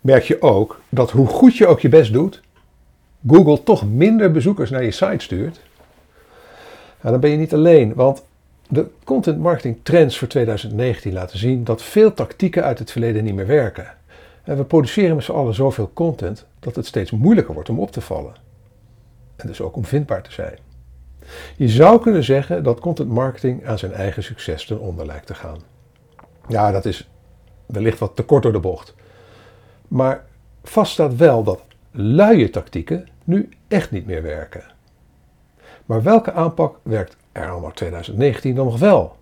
merk je ook dat hoe goed je ook je best doet, Google toch minder bezoekers naar je site stuurt. Dan ben je niet alleen, want de content marketing trends voor 2019 laten zien dat veel tactieken uit het verleden niet meer werken. En we produceren met z'n allen zoveel content dat het steeds moeilijker wordt om op te vallen. En dus ook om vindbaar te zijn. Je zou kunnen zeggen dat content marketing aan zijn eigen succes ten onder lijkt te gaan. Ja, dat is wellicht wat te kort door de bocht. Maar vast staat wel dat luie tactieken nu echt niet meer werken. Maar welke aanpak werkt er allemaal 2019 dan nog wel?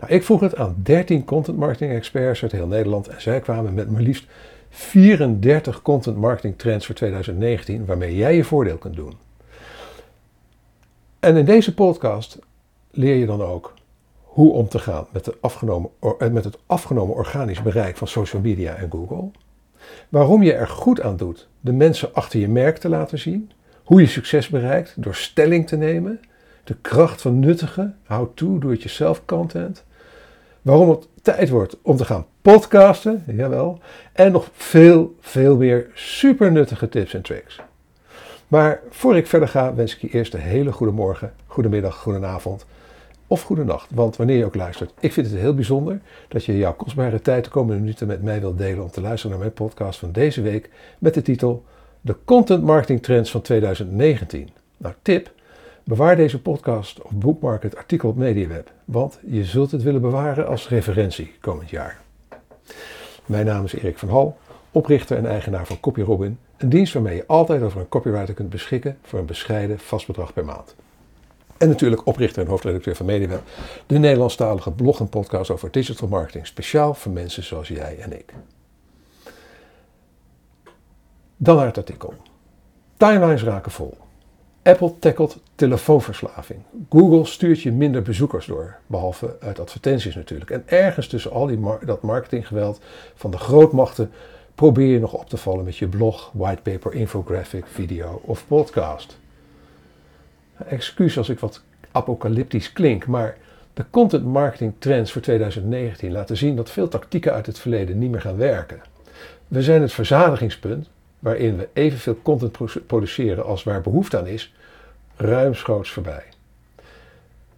Nou, ik vroeg het aan 13 content marketing experts uit heel Nederland en zij kwamen met maar liefst 34 content marketing trends voor 2019 waarmee jij je voordeel kunt doen. En in deze podcast leer je dan ook hoe om te gaan met, de afgenomen, eh, met het afgenomen organisch bereik van social media en Google. Waarom je er goed aan doet de mensen achter je merk te laten zien. Hoe je succes bereikt door stelling te nemen. De kracht van nuttige, how-to, do-it-yourself content. Waarom het tijd wordt om te gaan podcasten, jawel. En nog veel, veel meer super nuttige tips en tricks. Maar voor ik verder ga, wens ik je eerst een hele goede morgen, goedemiddag, goedenavond of goedenacht. Want wanneer je ook luistert, ik vind het heel bijzonder dat je jouw kostbare tijd de komende minuten met mij wilt delen om te luisteren naar mijn podcast van deze week met de titel De Content Marketing Trends van 2019. Nou, tip, bewaar deze podcast of bookmark het artikel op MediaWeb, want je zult het willen bewaren als referentie komend jaar. Mijn naam is Erik van Hal, oprichter en eigenaar van CopyRobin, een dienst waarmee je altijd over een copywriter kunt beschikken voor een bescheiden vast bedrag per maand. En natuurlijk oprichter en hoofdredacteur van MediaWeb, de Nederlandstalige blog en podcast over digital marketing, speciaal voor mensen zoals jij en ik. Dan naar het artikel. Timelines raken vol. Apple tackelt telefoonverslaving. Google stuurt je minder bezoekers door, behalve uit advertenties natuurlijk. En ergens tussen al die dat marketinggeweld van de grootmachten probeer je nog op te vallen met je blog, whitepaper, infographic, video of podcast. Excuus als ik wat apocalyptisch klink, maar de content marketing trends voor 2019 laten zien dat veel tactieken uit het verleden niet meer gaan werken. We zijn het verzadigingspunt waarin we evenveel content produceren als waar behoefte aan is, ruimschoots voorbij.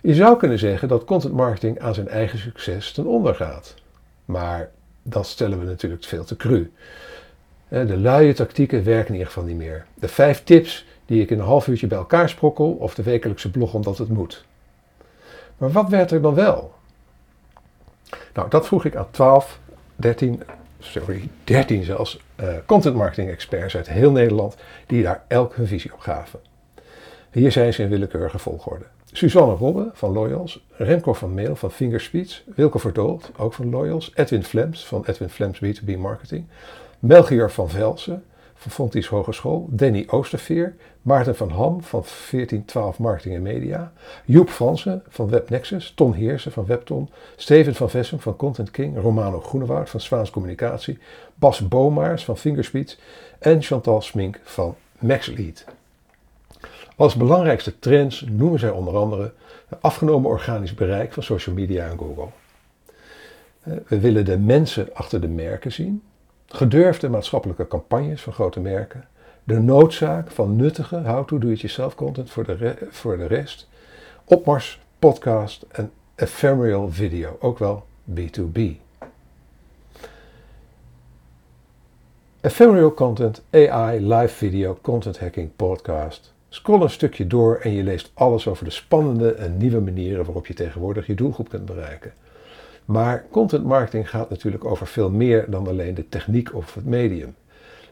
Je zou kunnen zeggen dat content marketing aan zijn eigen succes ten onder gaat. Maar dat stellen we natuurlijk veel te cru. De luie tactieken werken in ieder geval niet meer. De vijf tips die ik in een half uurtje bij elkaar sprokkel of de wekelijkse blog omdat het moet. Maar wat werd er dan wel? Nou, dat vroeg ik aan 12, 13, sorry, 13 zelfs, uh, content marketing experts uit heel Nederland die daar elk hun visie op gaven. Hier zijn ze in willekeurige volgorde. Suzanne Robbe van Loyals, Remco van Meel van Fingerspeech, Wilke Verdoold, ook van Loyals, Edwin Flems van Edwin Flems B2B Marketing, Melchior van Velsen van Fontys Hogeschool, Danny Oosterveer, Maarten van Ham van 1412 Marketing en Media, Joep Fransen van WebNexus, Ton Heersen van Webton, Steven van Vessem van Content King, Romano Groenewoud van Zwaans Communicatie, Bas Bomaars van Fingerspeech en Chantal Smink van MaxLead. Als belangrijkste trends noemen zij onder andere afgenomen organisch bereik van social media en Google. We willen de mensen achter de merken zien, gedurfde maatschappelijke campagnes van grote merken, de noodzaak van nuttige how-to-do-it-yourself content voor de, voor de rest, opmars, podcast en ephemeral video, ook wel B2B. Ephemeral content, AI, live video, content hacking, podcast. Scroll een stukje door en je leest alles over de spannende en nieuwe manieren waarop je tegenwoordig je doelgroep kunt bereiken. Maar content marketing gaat natuurlijk over veel meer dan alleen de techniek of het medium.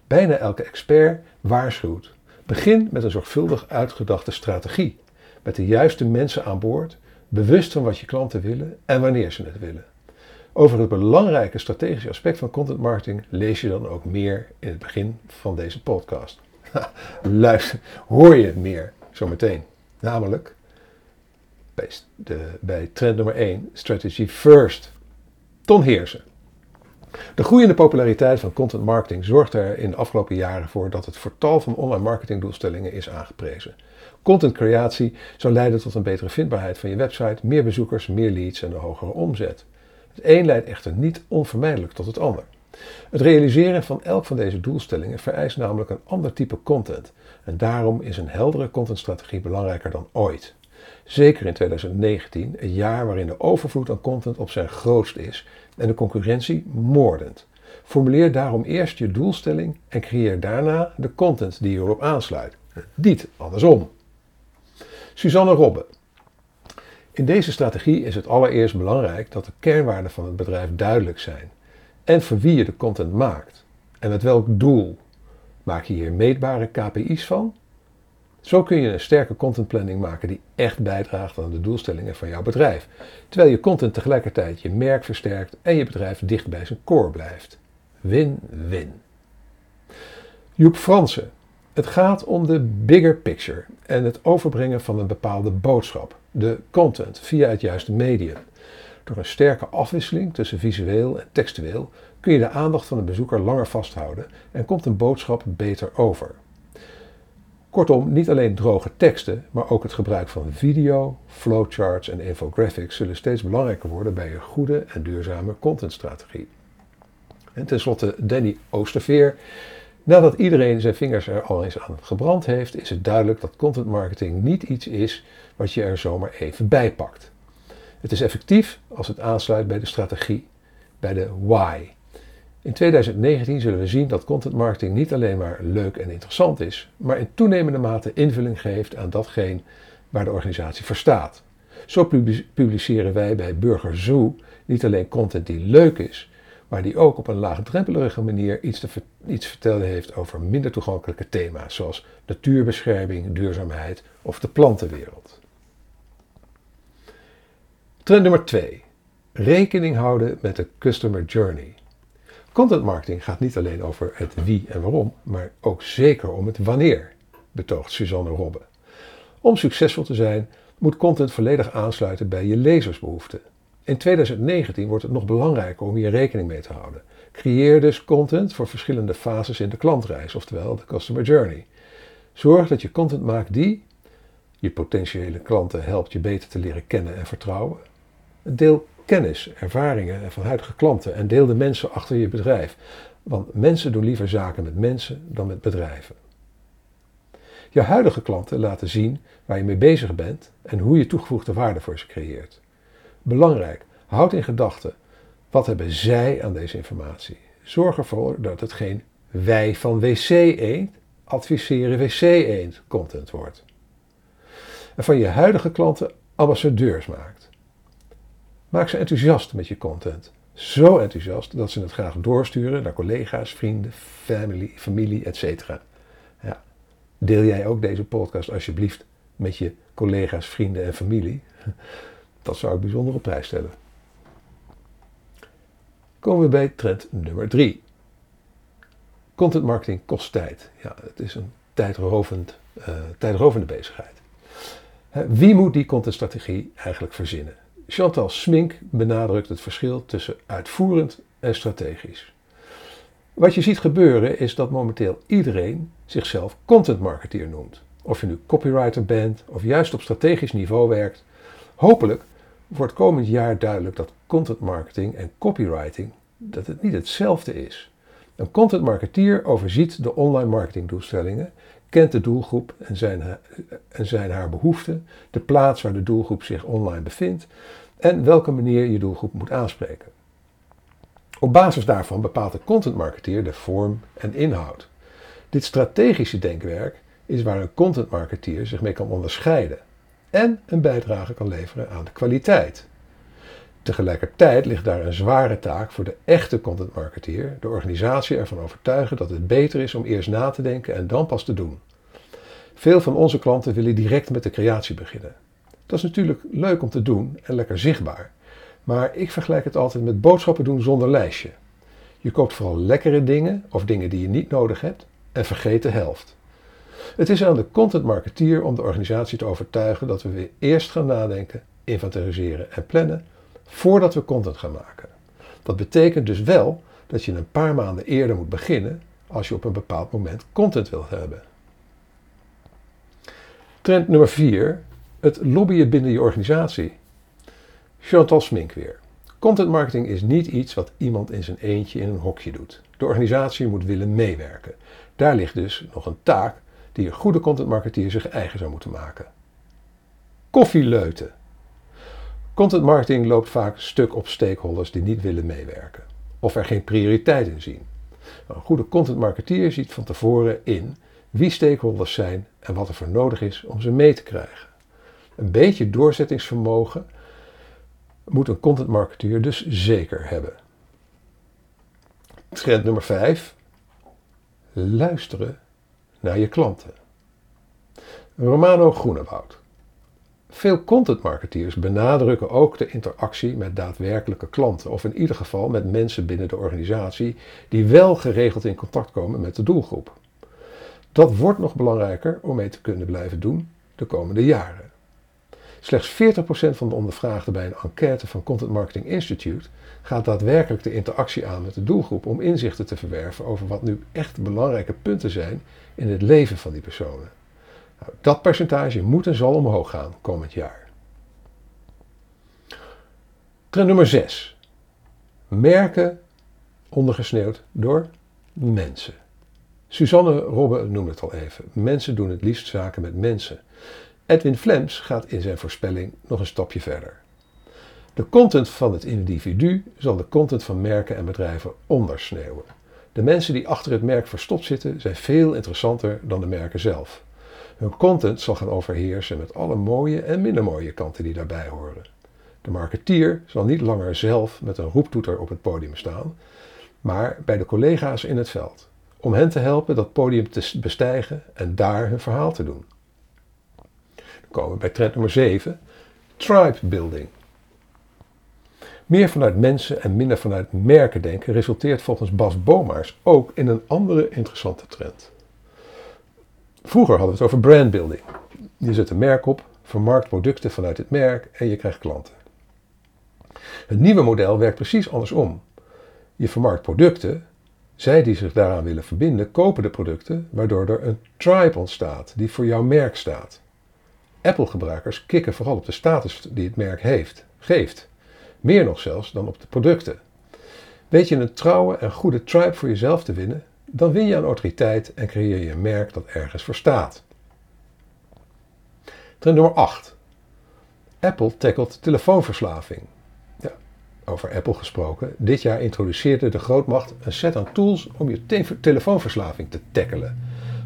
Bijna elke expert waarschuwt. Begin met een zorgvuldig uitgedachte strategie. Met de juiste mensen aan boord, bewust van wat je klanten willen en wanneer ze het willen. Over het belangrijke strategische aspect van content marketing lees je dan ook meer in het begin van deze podcast. Luister, hoor je meer zometeen. Namelijk bij, de, bij trend nummer 1, Strategy First. Ton Heersen. De groeiende populariteit van content marketing zorgt er in de afgelopen jaren voor dat het tal van online marketingdoelstellingen is aangeprezen. Content creatie zou leiden tot een betere vindbaarheid van je website, meer bezoekers, meer leads en een hogere omzet. Het een leidt echter niet onvermijdelijk tot het ander. Het realiseren van elk van deze doelstellingen vereist namelijk een ander type content. En daarom is een heldere contentstrategie belangrijker dan ooit. Zeker in 2019, een jaar waarin de overvloed aan content op zijn grootst is en de concurrentie moordend. Formuleer daarom eerst je doelstelling en creëer daarna de content die erop aansluit. Niet andersom. Suzanne Robbe. In deze strategie is het allereerst belangrijk dat de kernwaarden van het bedrijf duidelijk zijn en voor wie je de content maakt en met welk doel. Maak je hier meetbare KPI's van? Zo kun je een sterke contentplanning maken die echt bijdraagt aan de doelstellingen van jouw bedrijf, terwijl je content tegelijkertijd je merk versterkt en je bedrijf dicht bij zijn core blijft. Win-win. Joep Fransen. Het gaat om de bigger picture en het overbrengen van een bepaalde boodschap, de content, via het juiste medium. Door een sterke afwisseling tussen visueel en textueel kun je de aandacht van de bezoeker langer vasthouden en komt een boodschap beter over. Kortom, niet alleen droge teksten, maar ook het gebruik van video, flowcharts en infographics zullen steeds belangrijker worden bij een goede en duurzame contentstrategie. En tenslotte Danny Oosterveer. Nadat iedereen zijn vingers er al eens aan gebrand heeft, is het duidelijk dat content marketing niet iets is wat je er zomaar even bij pakt. Het is effectief als het aansluit bij de strategie, bij de why. In 2019 zullen we zien dat content marketing niet alleen maar leuk en interessant is, maar in toenemende mate invulling geeft aan datgene waar de organisatie voor staat. Zo publiceren wij bij Burger Zoo niet alleen content die leuk is, maar die ook op een laagdrempelige manier iets te iets vertellen heeft over minder toegankelijke thema's, zoals natuurbescherming, duurzaamheid of de plantenwereld. Trend nummer 2. Rekening houden met de customer journey. Content marketing gaat niet alleen over het wie en waarom, maar ook zeker om het wanneer, betoogt Suzanne Robbe. Om succesvol te zijn, moet content volledig aansluiten bij je lezersbehoeften. In 2019 wordt het nog belangrijker om hier rekening mee te houden. Creëer dus content voor verschillende fases in de klantreis, oftewel de customer journey. Zorg dat je content maakt die je potentiële klanten helpt je beter te leren kennen en vertrouwen. Deel kennis, ervaringen van huidige klanten en deel de mensen achter je bedrijf. Want mensen doen liever zaken met mensen dan met bedrijven. Je huidige klanten laten zien waar je mee bezig bent en hoe je toegevoegde waarde voor ze creëert. Belangrijk, houd in gedachten wat hebben zij aan deze informatie. Zorg ervoor dat het geen wij van WC Eend adviseren WC Eend content wordt. En van je huidige klanten ambassadeurs maakt. Maak ze enthousiast met je content. Zo enthousiast dat ze het graag doorsturen naar collega's, vrienden, familie, familie etc. Ja. Deel jij ook deze podcast alsjeblieft met je collega's, vrienden en familie? Dat zou ik bijzonder op prijs stellen. Komen we bij trend nummer 3. Content marketing kost tijd. Ja, het is een tijdrovend, uh, tijdrovende bezigheid. Wie moet die contentstrategie eigenlijk verzinnen? Chantal Smink benadrukt het verschil tussen uitvoerend en strategisch. Wat je ziet gebeuren is dat momenteel iedereen zichzelf content marketeer noemt. Of je nu copywriter bent of juist op strategisch niveau werkt. Hopelijk wordt komend jaar duidelijk dat content marketing en copywriting dat het niet hetzelfde is. Een content marketeer overziet de online marketingdoelstellingen, kent de doelgroep en zijn, en zijn haar behoeften, de plaats waar de doelgroep zich online bevindt en welke manier je doelgroep moet aanspreken. Op basis daarvan bepaalt de content marketeer de vorm en inhoud. Dit strategische denkwerk is waar een content marketeer zich mee kan onderscheiden en een bijdrage kan leveren aan de kwaliteit. Tegelijkertijd ligt daar een zware taak voor de echte content marketeer, de organisatie ervan overtuigen dat het beter is om eerst na te denken en dan pas te doen. Veel van onze klanten willen direct met de creatie beginnen. Dat is natuurlijk leuk om te doen en lekker zichtbaar, maar ik vergelijk het altijd met boodschappen doen zonder lijstje. Je koopt vooral lekkere dingen of dingen die je niet nodig hebt en vergeet de helft. Het is aan de content marketeer om de organisatie te overtuigen dat we weer eerst gaan nadenken, inventariseren en plannen voordat we content gaan maken. Dat betekent dus wel dat je een paar maanden eerder moet beginnen als je op een bepaald moment content wilt hebben. Trend nummer 4. Het lobbyen binnen je organisatie. Chantal Smink weer. Content marketing is niet iets wat iemand in zijn eentje in een hokje doet. De organisatie moet willen meewerken. Daar ligt dus nog een taak die een goede content marketeer zich eigen zou moeten maken. Koffieleuten. Content marketing loopt vaak stuk op stakeholders die niet willen meewerken of er geen prioriteit in zien. Een goede content marketeer ziet van tevoren in wie stakeholders zijn en wat er voor nodig is om ze mee te krijgen. Een beetje doorzettingsvermogen moet een content marketeer dus zeker hebben. Trend nummer 5. Luisteren naar je klanten. Romano Groenewoud. Veel content marketeers benadrukken ook de interactie met daadwerkelijke klanten, of in ieder geval met mensen binnen de organisatie die wel geregeld in contact komen met de doelgroep. Dat wordt nog belangrijker om mee te kunnen blijven doen de komende jaren. Slechts 40% van de ondervraagden bij een enquête van Content Marketing Institute gaat daadwerkelijk de interactie aan met de doelgroep om inzichten te verwerven over wat nu echt belangrijke punten zijn in het leven van die personen. Dat percentage moet en zal omhoog gaan komend jaar. Trend nummer 6. Merken ondergesneeuwd door mensen. Suzanne Robbe noemde het al even. Mensen doen het liefst zaken met mensen. Edwin Flems gaat in zijn voorspelling nog een stapje verder. De content van het individu zal de content van merken en bedrijven ondersneeuwen. De mensen die achter het merk verstopt zitten zijn veel interessanter dan de merken zelf. Hun content zal gaan overheersen met alle mooie en minder mooie kanten die daarbij horen. De marketeer zal niet langer zelf met een roeptoeter op het podium staan, maar bij de collega's in het veld, om hen te helpen dat podium te bestijgen en daar hun verhaal te doen. Dan komen we bij trend nummer 7, tribe building. Meer vanuit mensen en minder vanuit merken denken resulteert volgens Bas Bomaars ook in een andere interessante trend. Vroeger hadden we het over brandbuilding. Je zet een merk op, vermarkt producten vanuit het merk en je krijgt klanten. Het nieuwe model werkt precies andersom. Je vermarkt producten, zij die zich daaraan willen verbinden, kopen de producten, waardoor er een tribe ontstaat die voor jouw merk staat. Apple-gebruikers kikken vooral op de status die het merk heeft, geeft. Meer nog zelfs dan op de producten. Weet je een trouwe en goede tribe voor jezelf te winnen, dan win je aan autoriteit en creëer je een merk dat ergens voor staat. Trend nummer 8. Apple tackelt telefoonverslaving. Ja, over Apple gesproken. Dit jaar introduceerde de grootmacht een set aan tools om je te telefoonverslaving te tackelen.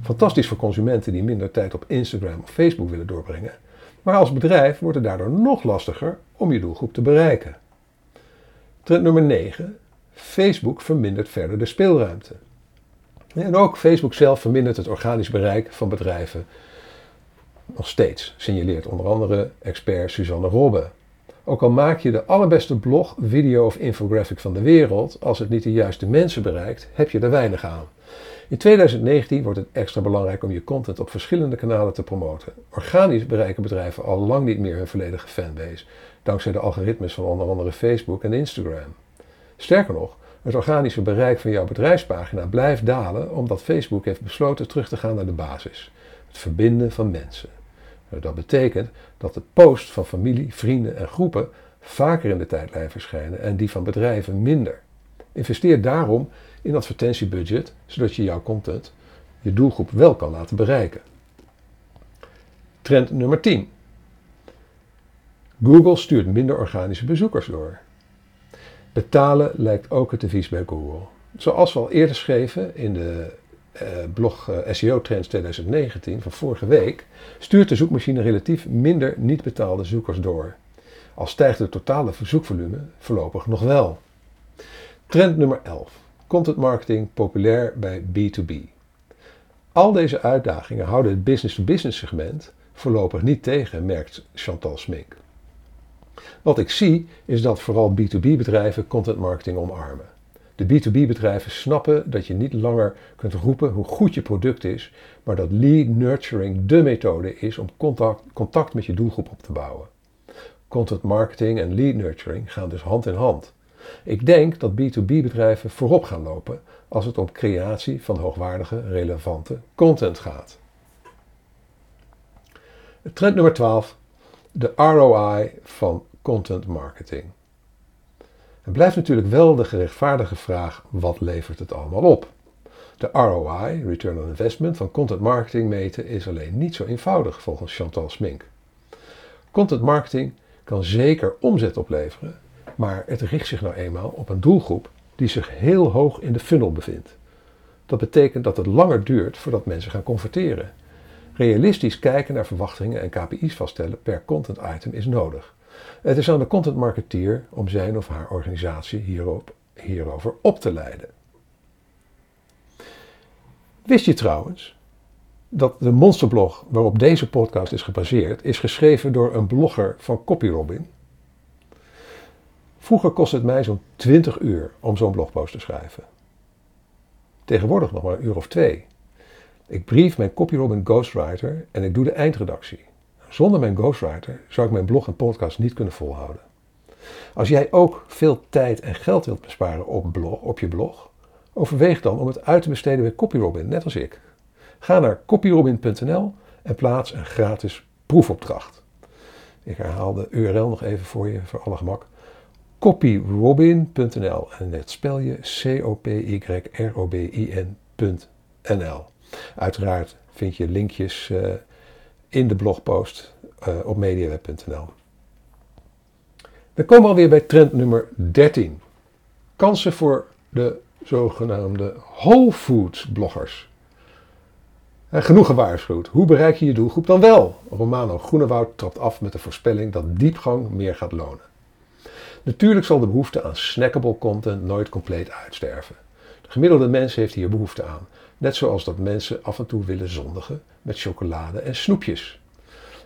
Fantastisch voor consumenten die minder tijd op Instagram of Facebook willen doorbrengen. Maar als bedrijf wordt het daardoor nog lastiger om je doelgroep te bereiken. Trend nummer 9. Facebook vermindert verder de speelruimte. En ook Facebook zelf vermindert het organisch bereik van bedrijven nog steeds, signaleert onder andere expert Suzanne Robbe. Ook al maak je de allerbeste blog, video of infographic van de wereld, als het niet de juiste mensen bereikt, heb je er weinig aan. In 2019 wordt het extra belangrijk om je content op verschillende kanalen te promoten. Organisch bereiken bedrijven al lang niet meer hun volledige fanbase, dankzij de algoritmes van onder andere Facebook en Instagram. Sterker nog, het organische bereik van jouw bedrijfspagina blijft dalen omdat Facebook heeft besloten terug te gaan naar de basis: het verbinden van mensen. Dat betekent dat de posts van familie, vrienden en groepen vaker in de tijdlijn verschijnen en die van bedrijven minder. Investeer daarom in advertentiebudget, zodat je jouw content, je doelgroep wel kan laten bereiken. Trend nummer 10. Google stuurt minder organische bezoekers door. Betalen lijkt ook het devies bij Google. Zoals we al eerder schreven in de eh, blog eh, SEO Trends 2019 van vorige week, stuurt de zoekmachine relatief minder niet betaalde zoekers door. Al stijgt het totale verzoekvolume voorlopig nog wel. Trend nummer 11. Content marketing populair bij B2B. Al deze uitdagingen houden het business-to-business segment voorlopig niet tegen, merkt Chantal Smink. Wat ik zie is dat vooral B2B-bedrijven content marketing omarmen. De B2B-bedrijven snappen dat je niet langer kunt roepen hoe goed je product is, maar dat lead nurturing de methode is om contact, contact met je doelgroep op te bouwen. Content marketing en lead nurturing gaan dus hand in hand. Ik denk dat B2B-bedrijven voorop gaan lopen als het om creatie van hoogwaardige, relevante content gaat. Trend nummer 12. De ROI van content marketing. Er blijft natuurlijk wel de gerechtvaardige vraag: wat levert het allemaal op? De ROI, Return on Investment, van content marketing meten is alleen niet zo eenvoudig volgens Chantal Smink. Content marketing kan zeker omzet opleveren, maar het richt zich nou eenmaal op een doelgroep die zich heel hoog in de funnel bevindt. Dat betekent dat het langer duurt voordat mensen gaan converteren. Realistisch kijken naar verwachtingen en KPI's vaststellen per content item is nodig. Het is aan de content marketeer om zijn of haar organisatie hierop, hierover op te leiden. Wist je trouwens dat de monsterblog waarop deze podcast is gebaseerd, is geschreven door een blogger van CopyRobin? Vroeger kostte het mij zo'n 20 uur om zo'n blogpost te schrijven. Tegenwoordig nog maar een uur of twee. Ik brief mijn CopyRobin ghostwriter en ik doe de eindredactie. Zonder mijn ghostwriter zou ik mijn blog en podcast niet kunnen volhouden. Als jij ook veel tijd en geld wilt besparen op, blog, op je blog, overweeg dan om het uit te besteden bij CopyRobin, net als ik. Ga naar copyrobin.nl en plaats een gratis proefopdracht. Ik herhaal de URL nog even voor je, voor alle gemak. copyrobin.nl en het spel je C-O-P-Y-R-O-B-I-N.nl. Uiteraard vind je linkjes uh, in de blogpost uh, op mediaweb.nl. Dan komen we alweer bij trend nummer 13. Kansen voor de zogenaamde whole foods bloggers. En genoeg gewaarschuwd. Hoe bereik je je doelgroep dan wel? Romano Groenewoud trapt af met de voorspelling dat diepgang meer gaat lonen. Natuurlijk zal de behoefte aan snackable content nooit compleet uitsterven. De gemiddelde mens heeft hier behoefte aan. Net zoals dat mensen af en toe willen zondigen met chocolade en snoepjes.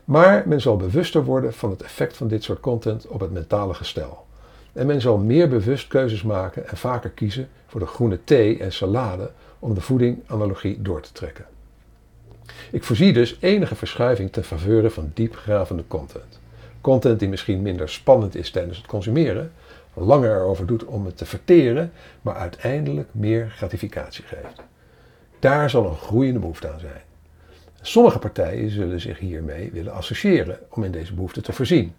Maar men zal bewuster worden van het effect van dit soort content op het mentale gestel. En men zal meer bewust keuzes maken en vaker kiezen voor de groene thee en salade om de voeding-analogie door te trekken. Ik voorzie dus enige verschuiving ten faveur van diepgravende content. Content die misschien minder spannend is tijdens het consumeren, langer erover doet om het te verteren, maar uiteindelijk meer gratificatie geeft. Daar zal een groeiende behoefte aan zijn. Sommige partijen zullen zich hiermee willen associëren om in deze behoefte te voorzien.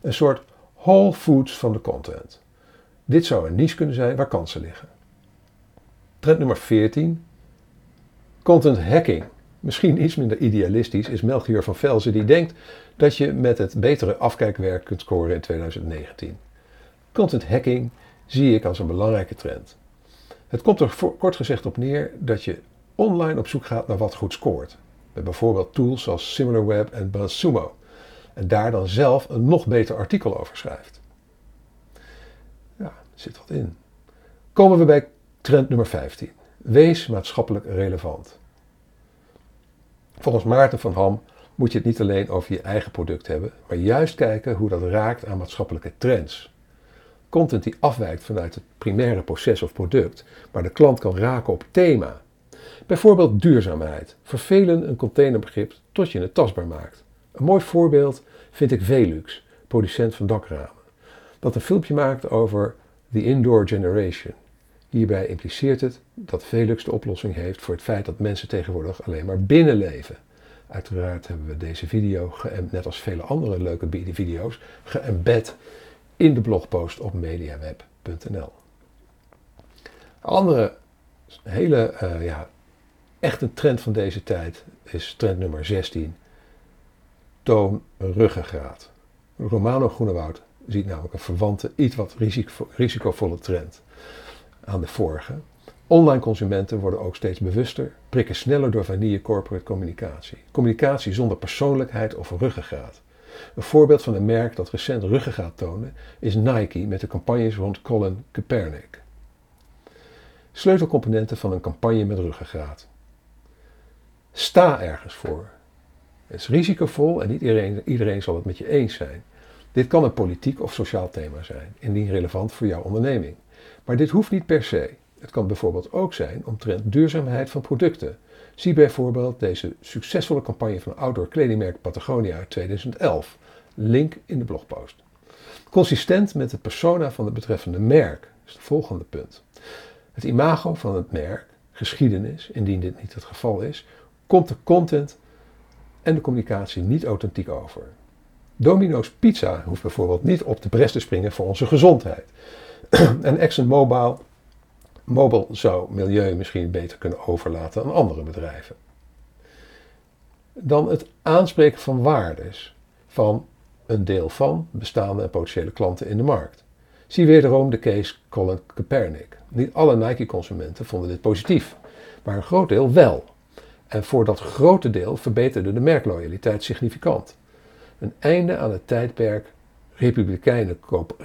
Een soort whole foods van de content. Dit zou een niche kunnen zijn waar kansen liggen. Trend nummer 14. Content hacking. Misschien iets minder idealistisch is Melchior van Velzen die denkt dat je met het betere afkijkwerk kunt scoren in 2019. Content hacking zie ik als een belangrijke trend. Het komt er kort gezegd op neer dat je online op zoek gaat naar wat goed scoort. Met bijvoorbeeld tools zoals SimilarWeb en BuzzSumo. En daar dan zelf een nog beter artikel over schrijft. Ja, zit wat in. Komen we bij trend nummer 15. Wees maatschappelijk relevant. Volgens Maarten van Ham moet je het niet alleen over je eigen product hebben, maar juist kijken hoe dat raakt aan maatschappelijke trends. Content die afwijkt vanuit het primaire proces of product, maar de klant kan raken op thema. Bijvoorbeeld duurzaamheid. Vervelen een containerbegrip tot je het tastbaar maakt. Een mooi voorbeeld vind ik Velux, producent van dakramen, dat een filmpje maakt over the indoor generation. Hierbij impliceert het dat Velux de oplossing heeft voor het feit dat mensen tegenwoordig alleen maar binnen leven. Uiteraard hebben we deze video, net als vele andere leuke video's, geëmbed in de blogpost op mediaweb.nl. Andere hele, uh, ja, echt een trend van deze tijd is trend nummer 16. Toon ruggengraat. Romano Groenewoud ziet namelijk een verwante, iets wat risicovolle trend aan de vorige. Online consumenten worden ook steeds bewuster, prikken sneller door vanille corporate communicatie. Communicatie zonder persoonlijkheid of ruggengraat. Een voorbeeld van een merk dat recent ruggengraat toonde is Nike met de campagnes rond Colin Kaepernick. Sleutelcomponenten van een campagne met ruggengraat. Sta ergens voor. Het is risicovol en niet iedereen, zal het met je eens zijn. Dit kan een politiek of sociaal thema zijn, indien relevant voor jouw onderneming. Maar dit hoeft niet per se. Het kan bijvoorbeeld ook zijn omtrent duurzaamheid van producten. Zie bijvoorbeeld deze succesvolle campagne van outdoor kledingmerk Patagonia uit 2011. Link in de blogpost. Consistent met de persona van het betreffende merk is het volgende punt. Het imago van het merk, geschiedenis, indien dit niet het geval is, komt de content en de communicatie niet authentiek over. Domino's Pizza hoeft bijvoorbeeld niet op de bres te springen voor onze gezondheid. en ExxonMobil Mobil zou milieu misschien beter kunnen overlaten aan andere bedrijven. Dan het aanspreken van waardes van een deel van bestaande en potentiële klanten in de markt. Zie wederom de case Colin Kaepernick. Niet alle Nike-consumenten vonden dit positief, maar een groot deel wel. En voor dat grote deel verbeterde de merkloyaliteit significant. Een einde aan het tijdperk Republikeinen kopen,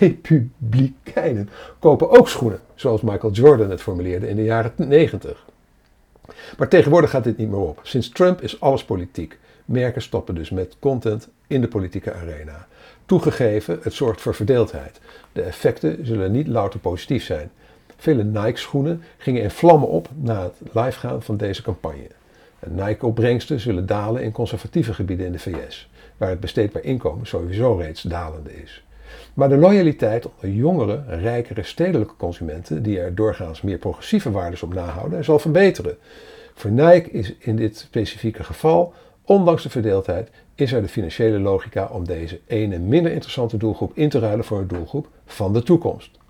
Republikeinen kopen ook schoenen, zoals Michael Jordan het formuleerde in de jaren 90. Maar tegenwoordig gaat dit niet meer op. Sinds Trump is alles politiek. Merken stoppen dus met content in de politieke arena. Toegegeven, het zorgt voor verdeeldheid. De effecten zullen niet louter positief zijn. Vele Nike-schoenen gingen in vlammen op na het livegaan van deze campagne. Nike-opbrengsten zullen dalen in conservatieve gebieden in de VS, waar het besteedbaar inkomen sowieso reeds dalende is. Maar de loyaliteit onder jongere, rijkere stedelijke consumenten, die er doorgaans meer progressieve waarden op nahouden, zal verbeteren. Voor Nike is in dit specifieke geval, ondanks de verdeeldheid, is er de financiële logica om deze ene minder interessante doelgroep in te ruilen voor een doelgroep van de toekomst.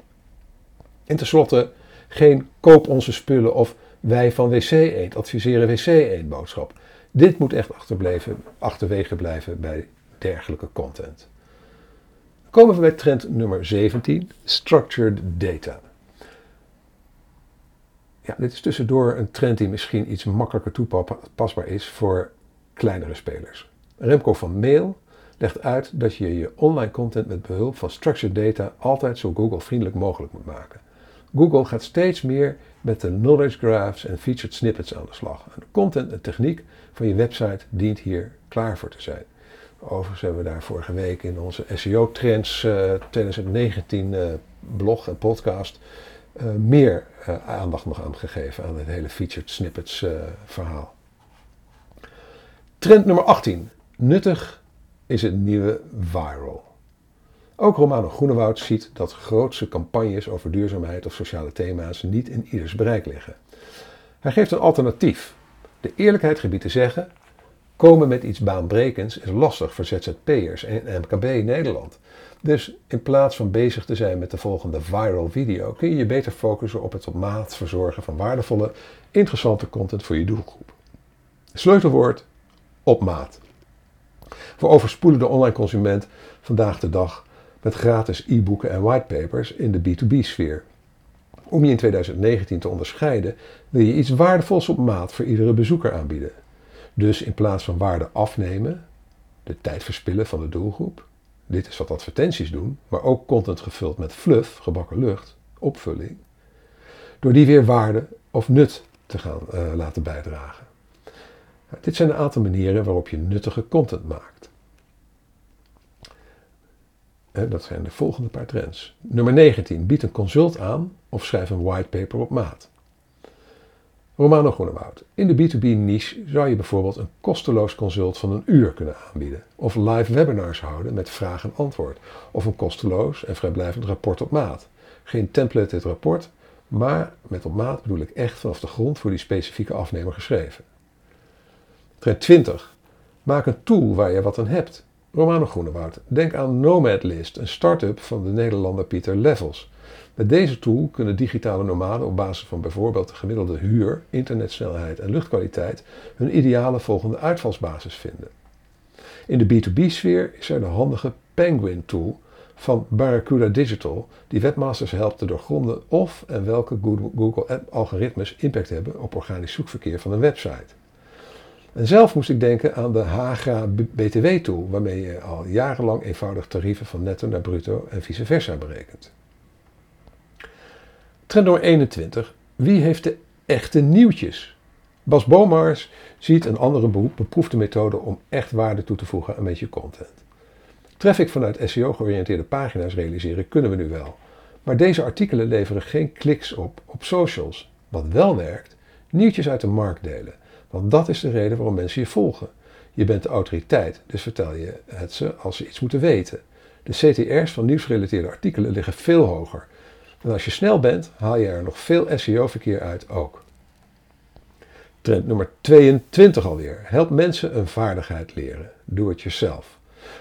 En tenslotte, geen koop onze spullen of wij van WC Eend adviseren WC Eend boodschap. Dit moet echt achterwege blijven bij dergelijke content. Dan komen we bij trend nummer 17, structured data. Ja, dit is tussendoor een trend die misschien iets makkelijker toepasbaar is voor kleinere spelers. Remco van Mail legt uit dat je je online content met behulp van structured data altijd zo Google vriendelijk mogelijk moet maken. Google gaat steeds meer met de knowledge graphs en featured snippets aan de slag. En de content en techniek van je website dient hier klaar voor te zijn. Overigens hebben we daar vorige week in onze SEO Trends uh, 2019 uh, blog en podcast uh, meer aandacht nog aan gegeven aan het hele featured snippets verhaal. Trend nummer 18. Nuttig is het nieuwe viral. Ook Romano Groenewoud ziet dat grootse campagnes over duurzaamheid of sociale thema's niet in ieders bereik liggen. Hij geeft een alternatief. De eerlijkheid gebiedt te zeggen, komen met iets baanbrekends is lastig voor ZZP'ers en MKB in Nederland. Dus in plaats van bezig te zijn met de volgende viral video, kun je je beter focussen op het op maat verzorgen van waardevolle, interessante content voor je doelgroep. Sleutelwoord op maat. Voor overspoelende online consument vandaag de dag met gratis e-boeken en whitepapers in de B2B-sfeer. Om je in 2019 te onderscheiden, wil je iets waardevols op maat voor iedere bezoeker aanbieden. Dus in plaats van waarde afnemen, de tijd verspillen van de doelgroep, dit is wat advertenties doen, maar ook content gevuld met fluff, gebakken lucht, opvulling, door die weer waarde of nut te gaan uh, laten bijdragen. Dit zijn een aantal manieren waarop je nuttige content maakt. Dat zijn de volgende paar trends. Nummer 19. Bied een consult aan of schrijf een whitepaper op maat. Romano Groenewoud. In de B2B niche zou je bijvoorbeeld een kosteloos consult van een uur kunnen aanbieden. Of live webinars houden met vraag en antwoord. Of een kosteloos en vrijblijvend rapport op maat. Geen templated rapport, maar met op maat bedoel ik echt vanaf de grond voor die specifieke afnemer geschreven. Trend 20. Maak een tool waar je wat aan hebt. Romano Groenewoud. Denk aan Nomadlist, een start-up van de Nederlander Pieter Levels. Met deze tool kunnen digitale nomaden op basis van bijvoorbeeld de gemiddelde huur, internetsnelheid en luchtkwaliteit hun ideale volgende uitvalsbasis vinden. In de B2B-sfeer is er de handige Penguin tool van Barracuda Digital, die webmasters helpt te doorgronden of en welke Google-algoritmes impact hebben op organisch zoekverkeer van een website. En zelf moest ik denken aan de Hagra BTW-tool, waarmee je al jarenlang eenvoudig tarieven van netto naar bruto en vice versa berekent. Trend nummer 21. Wie heeft de echte nieuwtjes? Bas Bomars ziet een andere beproefde methode om echt waarde toe te voegen aan met je content. Traffic vanuit SEO-georiënteerde pagina's realiseren kunnen we nu wel. Maar deze artikelen leveren geen kliks op op socials. Wat wel werkt, nieuwtjes uit de markt delen. Want dat is de reden waarom mensen je volgen. Je bent de autoriteit, dus vertel je het ze als ze iets moeten weten. De CTR's van nieuwsgerelateerde artikelen liggen veel hoger. En als je snel bent, haal je er nog veel SEO-verkeer uit ook. Trend nummer 22 alweer. Help mensen een vaardigheid leren. Doe het jezelf.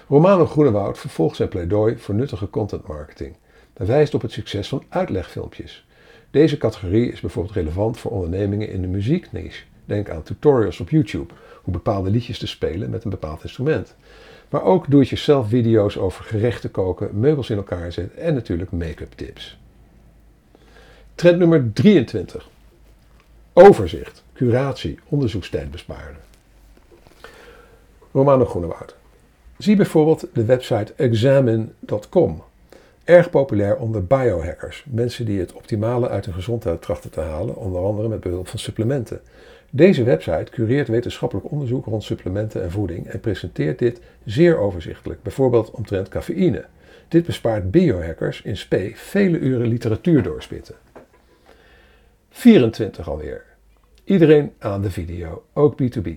Romano Groenewoud vervolgt zijn pleidooi voor nuttige content marketing. Dat wijst op het succes van uitlegfilmpjes. Deze categorie is bijvoorbeeld relevant voor ondernemingen in de muziekniche. Denk aan tutorials op YouTube, hoe bepaalde liedjes te spelen met een bepaald instrument. Maar ook doe-het-jezelf video's over gerechten koken, meubels in elkaar zetten en natuurlijk make-up tips. Trend nummer 23. Overzicht, curatie, onderzoekstijd besparen. Romano Groenewoud. Zie bijvoorbeeld de website examine.com. Erg populair onder biohackers, mensen die het optimale uit hun gezondheid trachten te halen, onder andere met behulp van supplementen. Deze website cureert wetenschappelijk onderzoek rond supplementen en voeding en presenteert dit zeer overzichtelijk, bijvoorbeeld omtrent cafeïne. Dit bespaart biohackers in spe vele uren literatuur doorspitten. 24 alweer. Iedereen aan de video, ook B2B.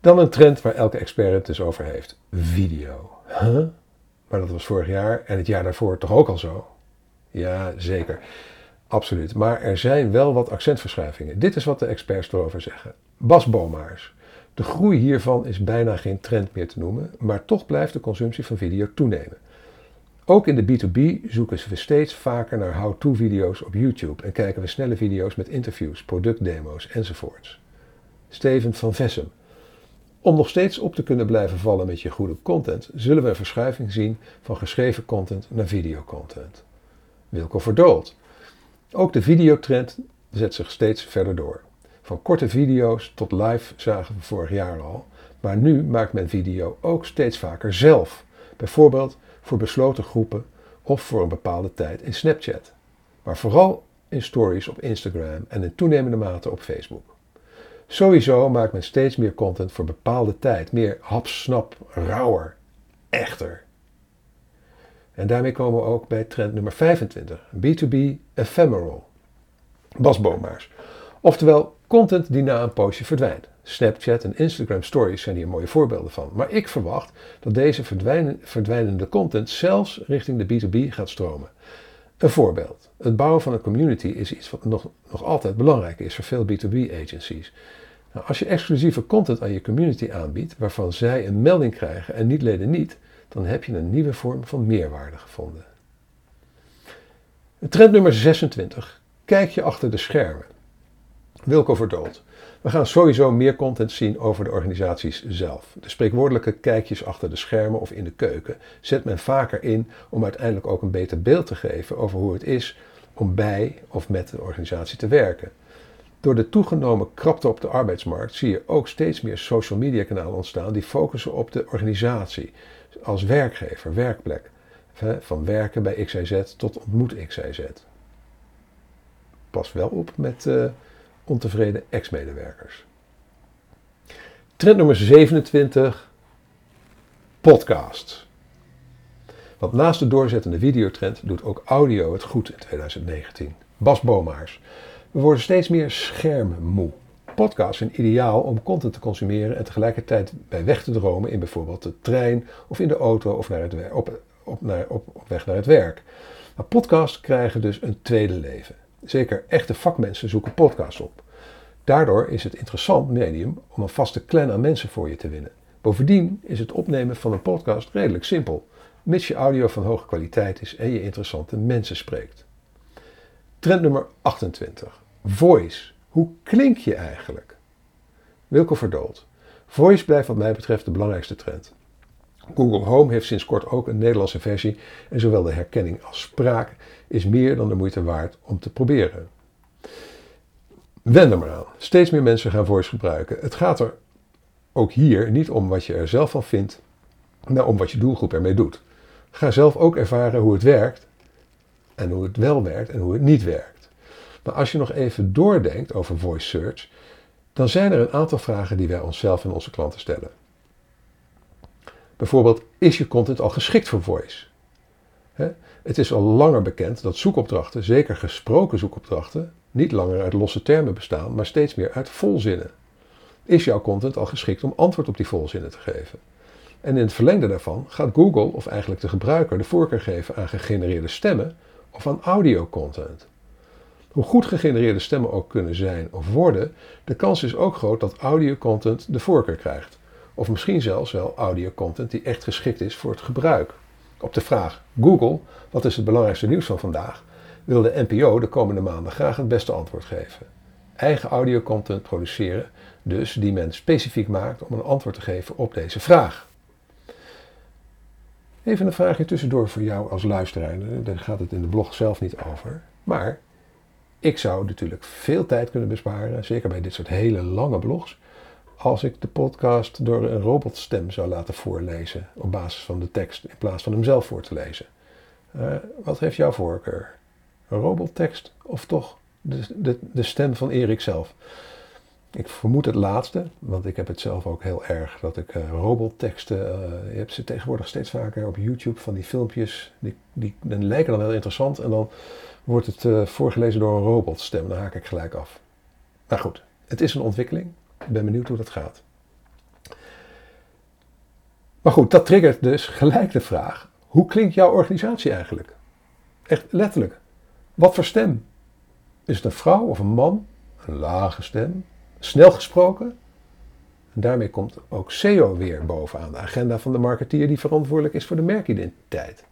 Dan een trend waar elke expert het dus over heeft: video. Huh? Maar dat was vorig jaar en het jaar daarvoor toch ook al zo? Ja, zeker. Absoluut. Maar er zijn wel wat accentverschuivingen. Dit is wat de experts erover zeggen. Bas Bomaars. De groei hiervan is bijna geen trend meer te noemen, maar toch blijft de consumptie van video toenemen. Ook in de B2B zoeken we steeds vaker naar how-to-video's op YouTube en kijken we snelle video's met interviews, productdemo's enzovoorts. Steven van Vessem. Om nog steeds op te kunnen blijven vallen met je goede content, zullen we een verschuiving zien van geschreven content naar videocontent. Wilco Verdoold. Ook de videotrend zet zich steeds verder door. Van korte video's tot live zagen we vorig jaar al, maar nu maakt men video ook steeds vaker zelf. Bijvoorbeeld voor besloten groepen of voor een bepaalde tijd in Snapchat. Maar vooral in stories op Instagram en in toenemende mate op Facebook. Sowieso maakt men steeds meer content voor bepaalde tijd. Meer hapsnap, rauwer, echter. En daarmee komen we ook bij trend nummer 25. B2B ephemeral. Bas Bomaars. Oftewel, content die na een poosje verdwijnt. Snapchat en Instagram Stories zijn hier mooie voorbeelden van. Maar ik verwacht dat deze verdwijnende content zelfs richting de B2B gaat stromen. Een voorbeeld. Het bouwen van een community is iets wat nog, nog altijd belangrijk is voor veel B2B-agencies. Nou, als je exclusieve content aan je community aanbiedt, waarvan zij een melding krijgen en niet-leden niet, dan heb je een nieuwe vorm van meerwaarde gevonden. Trend nummer 26. Kijk je achter de schermen. Wilco Verdold. We gaan sowieso meer content zien over de organisaties zelf. De spreekwoordelijke kijkjes achter de schermen of in de keuken zet men vaker in om uiteindelijk ook een beter beeld te geven over hoe het is om bij of met de organisatie te werken. Door de toegenomen krapte op de arbeidsmarkt zie je ook steeds meer social media kanalen ontstaan die focussen op de organisatie als werkgever, werkplek. Van werken bij XYZ tot ontmoet XYZ. Pas wel op met uh, ontevreden ex-medewerkers. Trend nummer 27. Podcast. Want naast de doorzettende videotrend doet ook audio het goed in 2019. Bas Bomaars. We worden steeds meer schermmoe. Podcasts zijn ideaal om content te consumeren en tegelijkertijd bij weg te dromen in bijvoorbeeld de trein of in de auto of naar het op, op, naar, op, op weg naar het werk. Maar podcasts krijgen dus een tweede leven. Zeker echte vakmensen zoeken podcasts op. Daardoor is het interessant medium om een vaste clan aan mensen voor je te winnen. Bovendien is het opnemen van een podcast redelijk simpel, mits je audio van hoge kwaliteit is en je interessante mensen spreekt. Trend nummer 28. Voice. Hoe klink je eigenlijk? Wilco Verdold. Voice blijft wat mij betreft de belangrijkste trend. Google Home heeft sinds kort ook een Nederlandse versie en zowel de herkenning als spraak is meer dan de moeite waard om te proberen. Wend er maar aan. Steeds meer mensen gaan voice gebruiken. Het gaat er ook hier niet om wat je er zelf van vindt, maar om wat je doelgroep ermee doet. Ga zelf ook ervaren hoe het werkt en hoe het wel werkt en hoe het niet werkt. Maar als je nog even doordenkt over voice search, dan zijn er een aantal vragen die wij onszelf en onze klanten stellen. Bijvoorbeeld, is je content al geschikt voor voice? Het is al langer bekend dat zoekopdrachten, zeker gesproken zoekopdrachten, niet langer uit losse termen bestaan, maar steeds meer uit volzinnen. Is jouw content al geschikt om antwoord op die volzinnen te geven? En in het verlengde daarvan gaat Google, of eigenlijk de gebruiker, de voorkeur geven aan gegenereerde stemmen of aan audio-content. Hoe goed gegenereerde stemmen ook kunnen zijn of worden, de kans is ook groot dat audio-content de voorkeur krijgt. Of misschien zelfs wel audio-content die echt geschikt is voor het gebruik. Op de vraag Google, wat is het belangrijkste nieuws van vandaag, wil de NPO de komende maanden graag het beste antwoord geven. Eigen audiocontent produceren, dus die men specifiek maakt om een antwoord te geven op deze vraag. Even een vraagje tussendoor voor jou als luisteraar. Daar gaat het in de blog zelf niet over. Maar ik zou natuurlijk veel tijd kunnen besparen, zeker bij dit soort hele lange blogs, als ik de podcast door een robotstem zou laten voorlezen op basis van de tekst in plaats van hem zelf voor te lezen. Uh, wat heeft jouw voorkeur? Een robottekst of toch de, de, stem van Erik zelf? Ik vermoed het laatste, want ik heb het zelf ook heel erg dat ik uh, robotteksten. Uh, je hebt ze tegenwoordig steeds vaker op YouTube van die filmpjes. Die, die, die lijken dan heel interessant en dan wordt het uh, voorgelezen door een robotstem. Dan haak ik gelijk af. Maar goed, het is een ontwikkeling. Ik ben benieuwd hoe dat gaat. Maar goed, dat triggert dus gelijk de vraag: hoe klinkt jouw organisatie eigenlijk? Echt letterlijk. Wat voor stem? Is het een vrouw of een man? Een lage stem? Snel gesproken? En daarmee komt ook SEO weer bovenaan de agenda van de marketeer die verantwoordelijk is voor de merkidentiteit.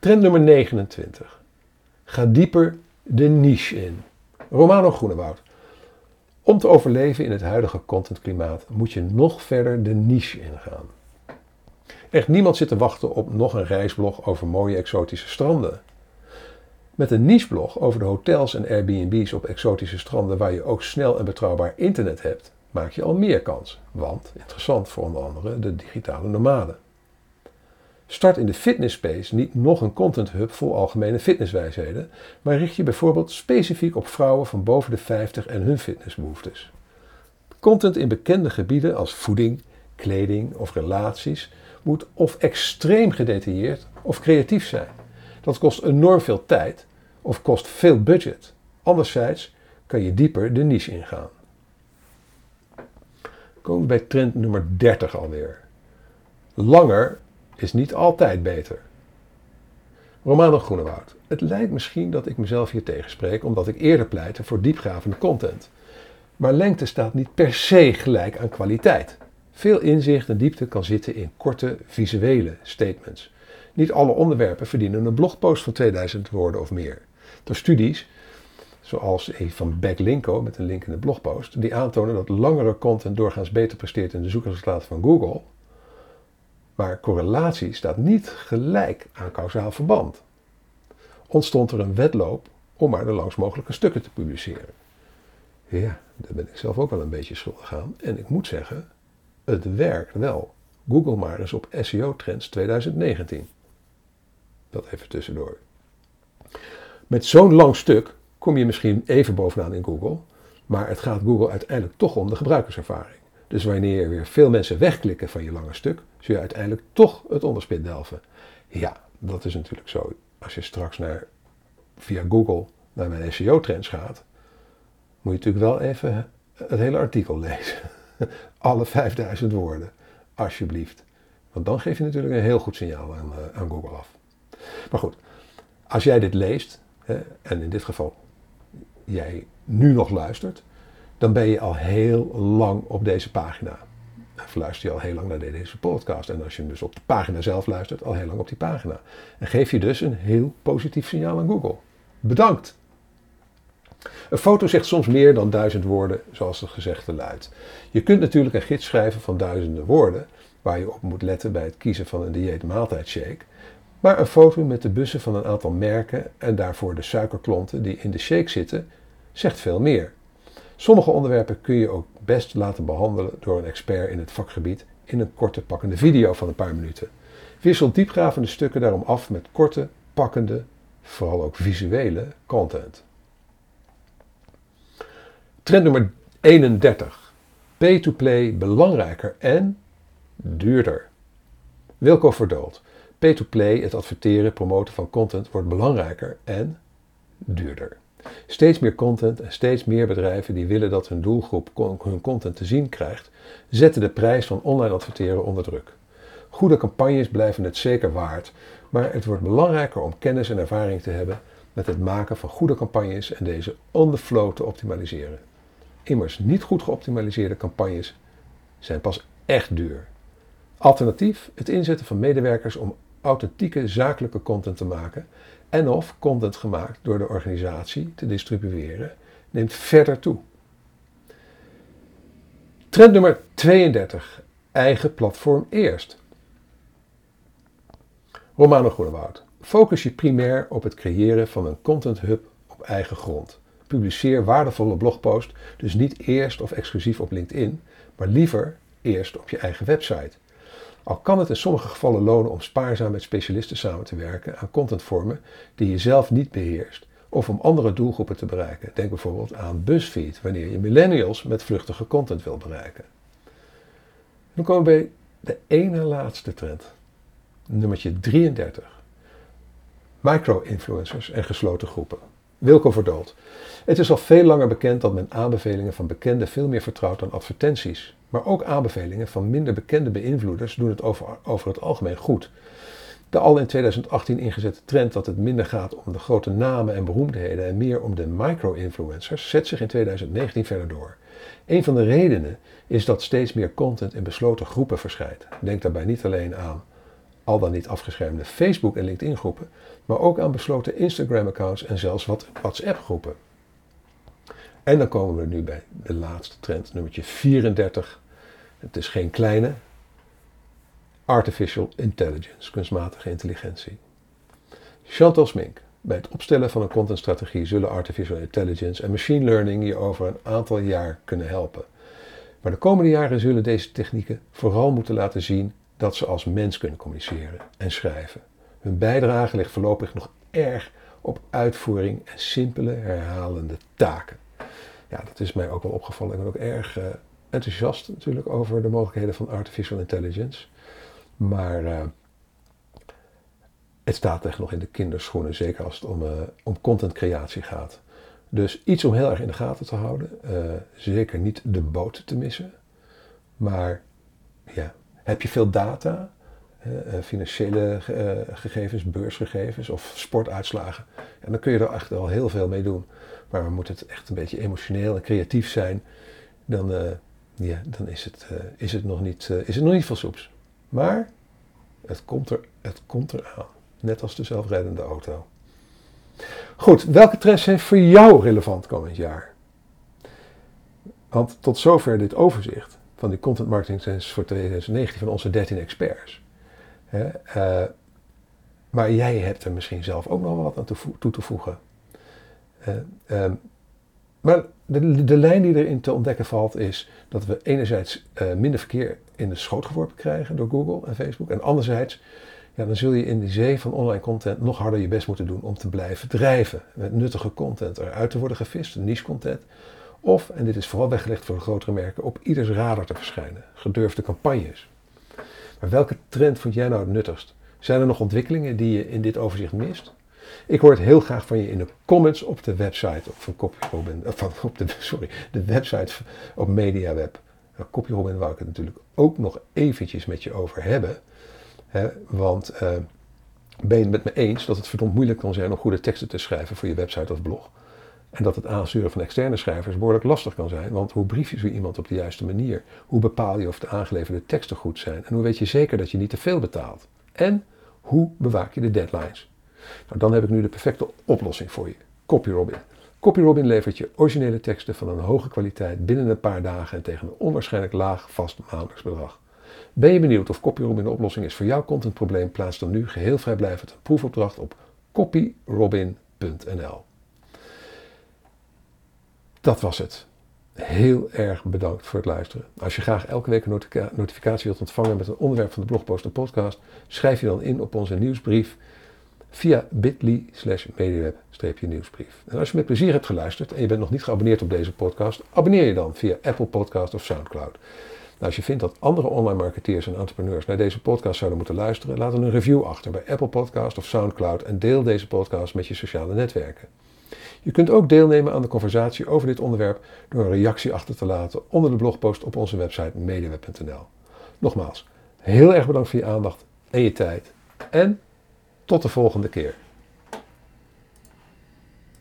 Trend nummer 29. Ga dieper de niche in. Romano Groenewoud. Om te overleven in het huidige contentklimaat moet je nog verder de niche ingaan. Echt niemand zit te wachten op nog een reisblog over mooie exotische stranden. Met een nicheblog over de hotels en Airbnb's op exotische stranden waar je ook snel en betrouwbaar internet hebt, maak je al meer kans. Want interessant voor onder andere de digitale nomaden. Start in de fitnessspace niet nog een content hub vol algemene fitnesswijsheden, maar richt je bijvoorbeeld specifiek op vrouwen van boven de 50 en hun fitnessbehoeftes. Content in bekende gebieden als voeding, kleding of relaties moet of extreem gedetailleerd of creatief zijn. Dat kost enorm veel tijd of kost veel budget. Anderzijds kan je dieper de niche ingaan. Komen we bij trend nummer 30 alweer. Langer is niet altijd beter. Romano Groenewoud. Het lijkt misschien dat ik mezelf hier tegenspreek omdat ik eerder pleitte voor diepgravende content. Maar lengte staat niet per se gelijk aan kwaliteit. Veel inzicht en diepte kan zitten in korte visuele statements. Niet alle onderwerpen verdienen een blogpost van 2000 woorden of meer. Door studies, zoals een van Backlinko met een link in de blogpost, die aantonen dat langere content doorgaans beter presteert in de zoekresultaten van Google, maar correlatie staat niet gelijk aan kausaal verband. Ontstond er een wedloop om maar de langst mogelijke stukken te publiceren. Ja, daar ben ik zelf ook wel een beetje schuldig aan. En ik moet zeggen, het werkt wel. Google maar eens op SEO Trends 2019. Dat even tussendoor. Met zo'n lang stuk kom je misschien even bovenaan in Google, maar het gaat Google uiteindelijk toch om de gebruikerservaring. Dus wanneer weer veel mensen wegklikken van je lange stuk, zul je uiteindelijk toch het onderspit delven. Ja, dat is natuurlijk zo. Als je straks naar, via Google naar mijn SEO-trends gaat, moet je natuurlijk wel even het hele artikel lezen. Alle 5000 woorden, alsjeblieft. Want dan geef je natuurlijk een heel goed signaal aan, eh, aan Google af. Maar goed, als jij dit leest, en in dit geval jij nu nog luistert, dan ben je al heel lang op deze pagina. Of luister je al heel lang naar deze podcast. En als je dus op de pagina zelf luistert, al heel lang op die pagina. En geef je dus een heel positief signaal aan Google. Bedankt! Een foto zegt soms meer dan duizend woorden, zoals het gezegde luidt. Je kunt natuurlijk een gids schrijven van duizenden woorden, waar je op moet letten bij het kiezen van een dieet-maaltijdshake. Maar een foto met de bussen van een aantal merken en daarvoor de suikerklonten die in de shake zitten, zegt veel meer. Sommige onderwerpen kun je ook best laten behandelen door een expert in het vakgebied in een korte pakkende video van een paar minuten. Wissel diepgravende stukken daarom af met korte, pakkende, vooral ook visuele content. Trend nummer 31. Pay-to-play belangrijker en duurder. Wilco Verdold. Pay-to-play, het adverteren, promoten van content, wordt belangrijker en duurder. Steeds meer content en steeds meer bedrijven die willen dat hun doelgroep hun content te zien krijgt, zetten de prijs van online adverteren onder druk. Goede campagnes blijven het zeker waard, maar het wordt belangrijker om kennis en ervaring te hebben met het maken van goede campagnes en deze on the flow te optimaliseren. Immers niet goed geoptimaliseerde campagnes zijn pas echt duur. Alternatief, het inzetten van medewerkers om authentieke zakelijke content te maken en of content gemaakt door de organisatie te distribueren, neemt verder toe. Trend nummer 32. Eigen platform eerst. Romano Groenewoud. Focus je primair op het creëren van een content hub op eigen grond. Publiceer waardevolle blogposts dus niet eerst of exclusief op LinkedIn, maar liever eerst op je eigen website. Al kan het in sommige gevallen lonen om spaarzaam met specialisten samen te werken aan contentvormen die je zelf niet beheerst, of om andere doelgroepen te bereiken. Denk bijvoorbeeld aan BuzzFeed, wanneer je millennials met vluchtige content wil bereiken. Dan komen we bij de ene laatste trend, nummertje 33. Micro-influencers en gesloten groepen. Wilco Verdold. Het is al veel langer bekend dat men aanbevelingen van bekenden veel meer vertrouwt dan advertenties. Maar ook aanbevelingen van minder bekende beïnvloeders doen het over, over het algemeen goed. De al in 2018 ingezette trend dat het minder gaat om de grote namen en beroemdheden en meer om de micro-influencers zet zich in 2019 verder door. Een van de redenen is dat steeds meer content in besloten groepen verschijnt. Denk daarbij niet alleen aan al dan niet afgeschermde Facebook- en LinkedIn-groepen, maar ook aan besloten Instagram-accounts en zelfs wat WhatsApp-groepen. En dan komen we nu bij de laatste trend, nummertje 34. Het is geen kleine. Artificial Intelligence, kunstmatige intelligentie. Chantal Smink. Bij het opstellen van een contentstrategie zullen artificial intelligence en machine learning je over een aantal jaar kunnen helpen. Maar de komende jaren zullen deze technieken vooral moeten laten zien dat ze als mens kunnen communiceren en schrijven. Hun bijdrage ligt voorlopig nog erg op uitvoering en simpele herhalende taken. Ja, dat is mij ook wel opgevallen. Ik ben ook erg uh, enthousiast natuurlijk over de mogelijkheden van artificial intelligence. Maar uh, het staat echt nog in de kinderschoenen, zeker als het om, uh, om contentcreatie gaat. Dus iets om heel erg in de gaten te houden. zeker niet de boot te missen. Maar ja, heb je veel data, financiële gegevens, beursgegevens of sportuitslagen, en dan kun je er echt wel heel veel mee doen. Maar we moeten het echt een beetje emotioneel en creatief zijn. Dan, ja, dan is, het, is, het nog niet, is het nog niet veel soeps. Maar het komt, er, het komt eraan. Net als de zelfrijdende auto. Goed, welke trends zijn voor jou relevant komend jaar? Want tot zover dit overzicht van die content marketing trends voor 2019 van onze 13 experts. Hè, maar jij hebt er misschien zelf ook nog wat aan toe te voegen. Uh, maar de, lijn die erin te ontdekken valt is dat we enerzijds uh, minder verkeer in de schoot geworpen krijgen door Google en Facebook. En anderzijds, ja, dan zul je in die zee van online content nog harder je best moeten doen om te blijven drijven. Met nuttige content eruit te worden gevist, niche content. Of, en dit is vooral weggelegd voor de grotere merken, op ieders radar te verschijnen. Gedurfde campagnes. Maar welke trend vond jij nou het nuttigst? Zijn er nog ontwikkelingen die je in dit overzicht mist? Ik hoor het heel graag van je in de comments op de website van eh, van, op de, sorry, de website op MediaWeb. Nou, CopyRobin wou ik het natuurlijk ook nog eventjes met je over hebben. Hè, want uh, ben je het met me eens dat het verdomd moeilijk kan zijn om goede teksten te schrijven voor je website of blog? En dat het aansturen van externe schrijvers behoorlijk lastig kan zijn. Want hoe brief je zo iemand op de juiste manier? Hoe bepaal je of de aangeleverde teksten goed zijn? En hoe weet je zeker dat je niet te veel betaalt? En hoe bewaak je de deadlines? Nou, dan heb ik nu de perfecte oplossing voor je. CopyRobin. CopyRobin levert je originele teksten van een hoge kwaliteit binnen een paar dagen en tegen een onwaarschijnlijk laag vast maandelijks bedrag. Ben je benieuwd of CopyRobin de oplossing is voor jouw contentprobleem? Plaats dan nu geheel vrijblijvend een proefopdracht op copyrobin.nl. Dat was het. Heel erg bedankt voor het luisteren. Als je graag elke week een notificatie wilt ontvangen met een onderwerp van de blogpost en podcast, schrijf je dan in op onze nieuwsbrief via bit.ly slash mediaweb-nieuwsbrief. En als je met plezier hebt geluisterd en je bent nog niet geabonneerd op deze podcast, abonneer je dan via Apple Podcast of Soundcloud. Nou, als je vindt dat andere online marketeers en entrepreneurs naar deze podcast zouden moeten luisteren, laat dan een review achter bij Apple Podcast of Soundcloud en deel deze podcast met je sociale netwerken. Je kunt ook deelnemen aan de conversatie over dit onderwerp door een reactie achter te laten onder de blogpost op onze website mediaweb.nl. Nogmaals, heel erg bedankt voor je aandacht en je tijd. En tot de volgende keer.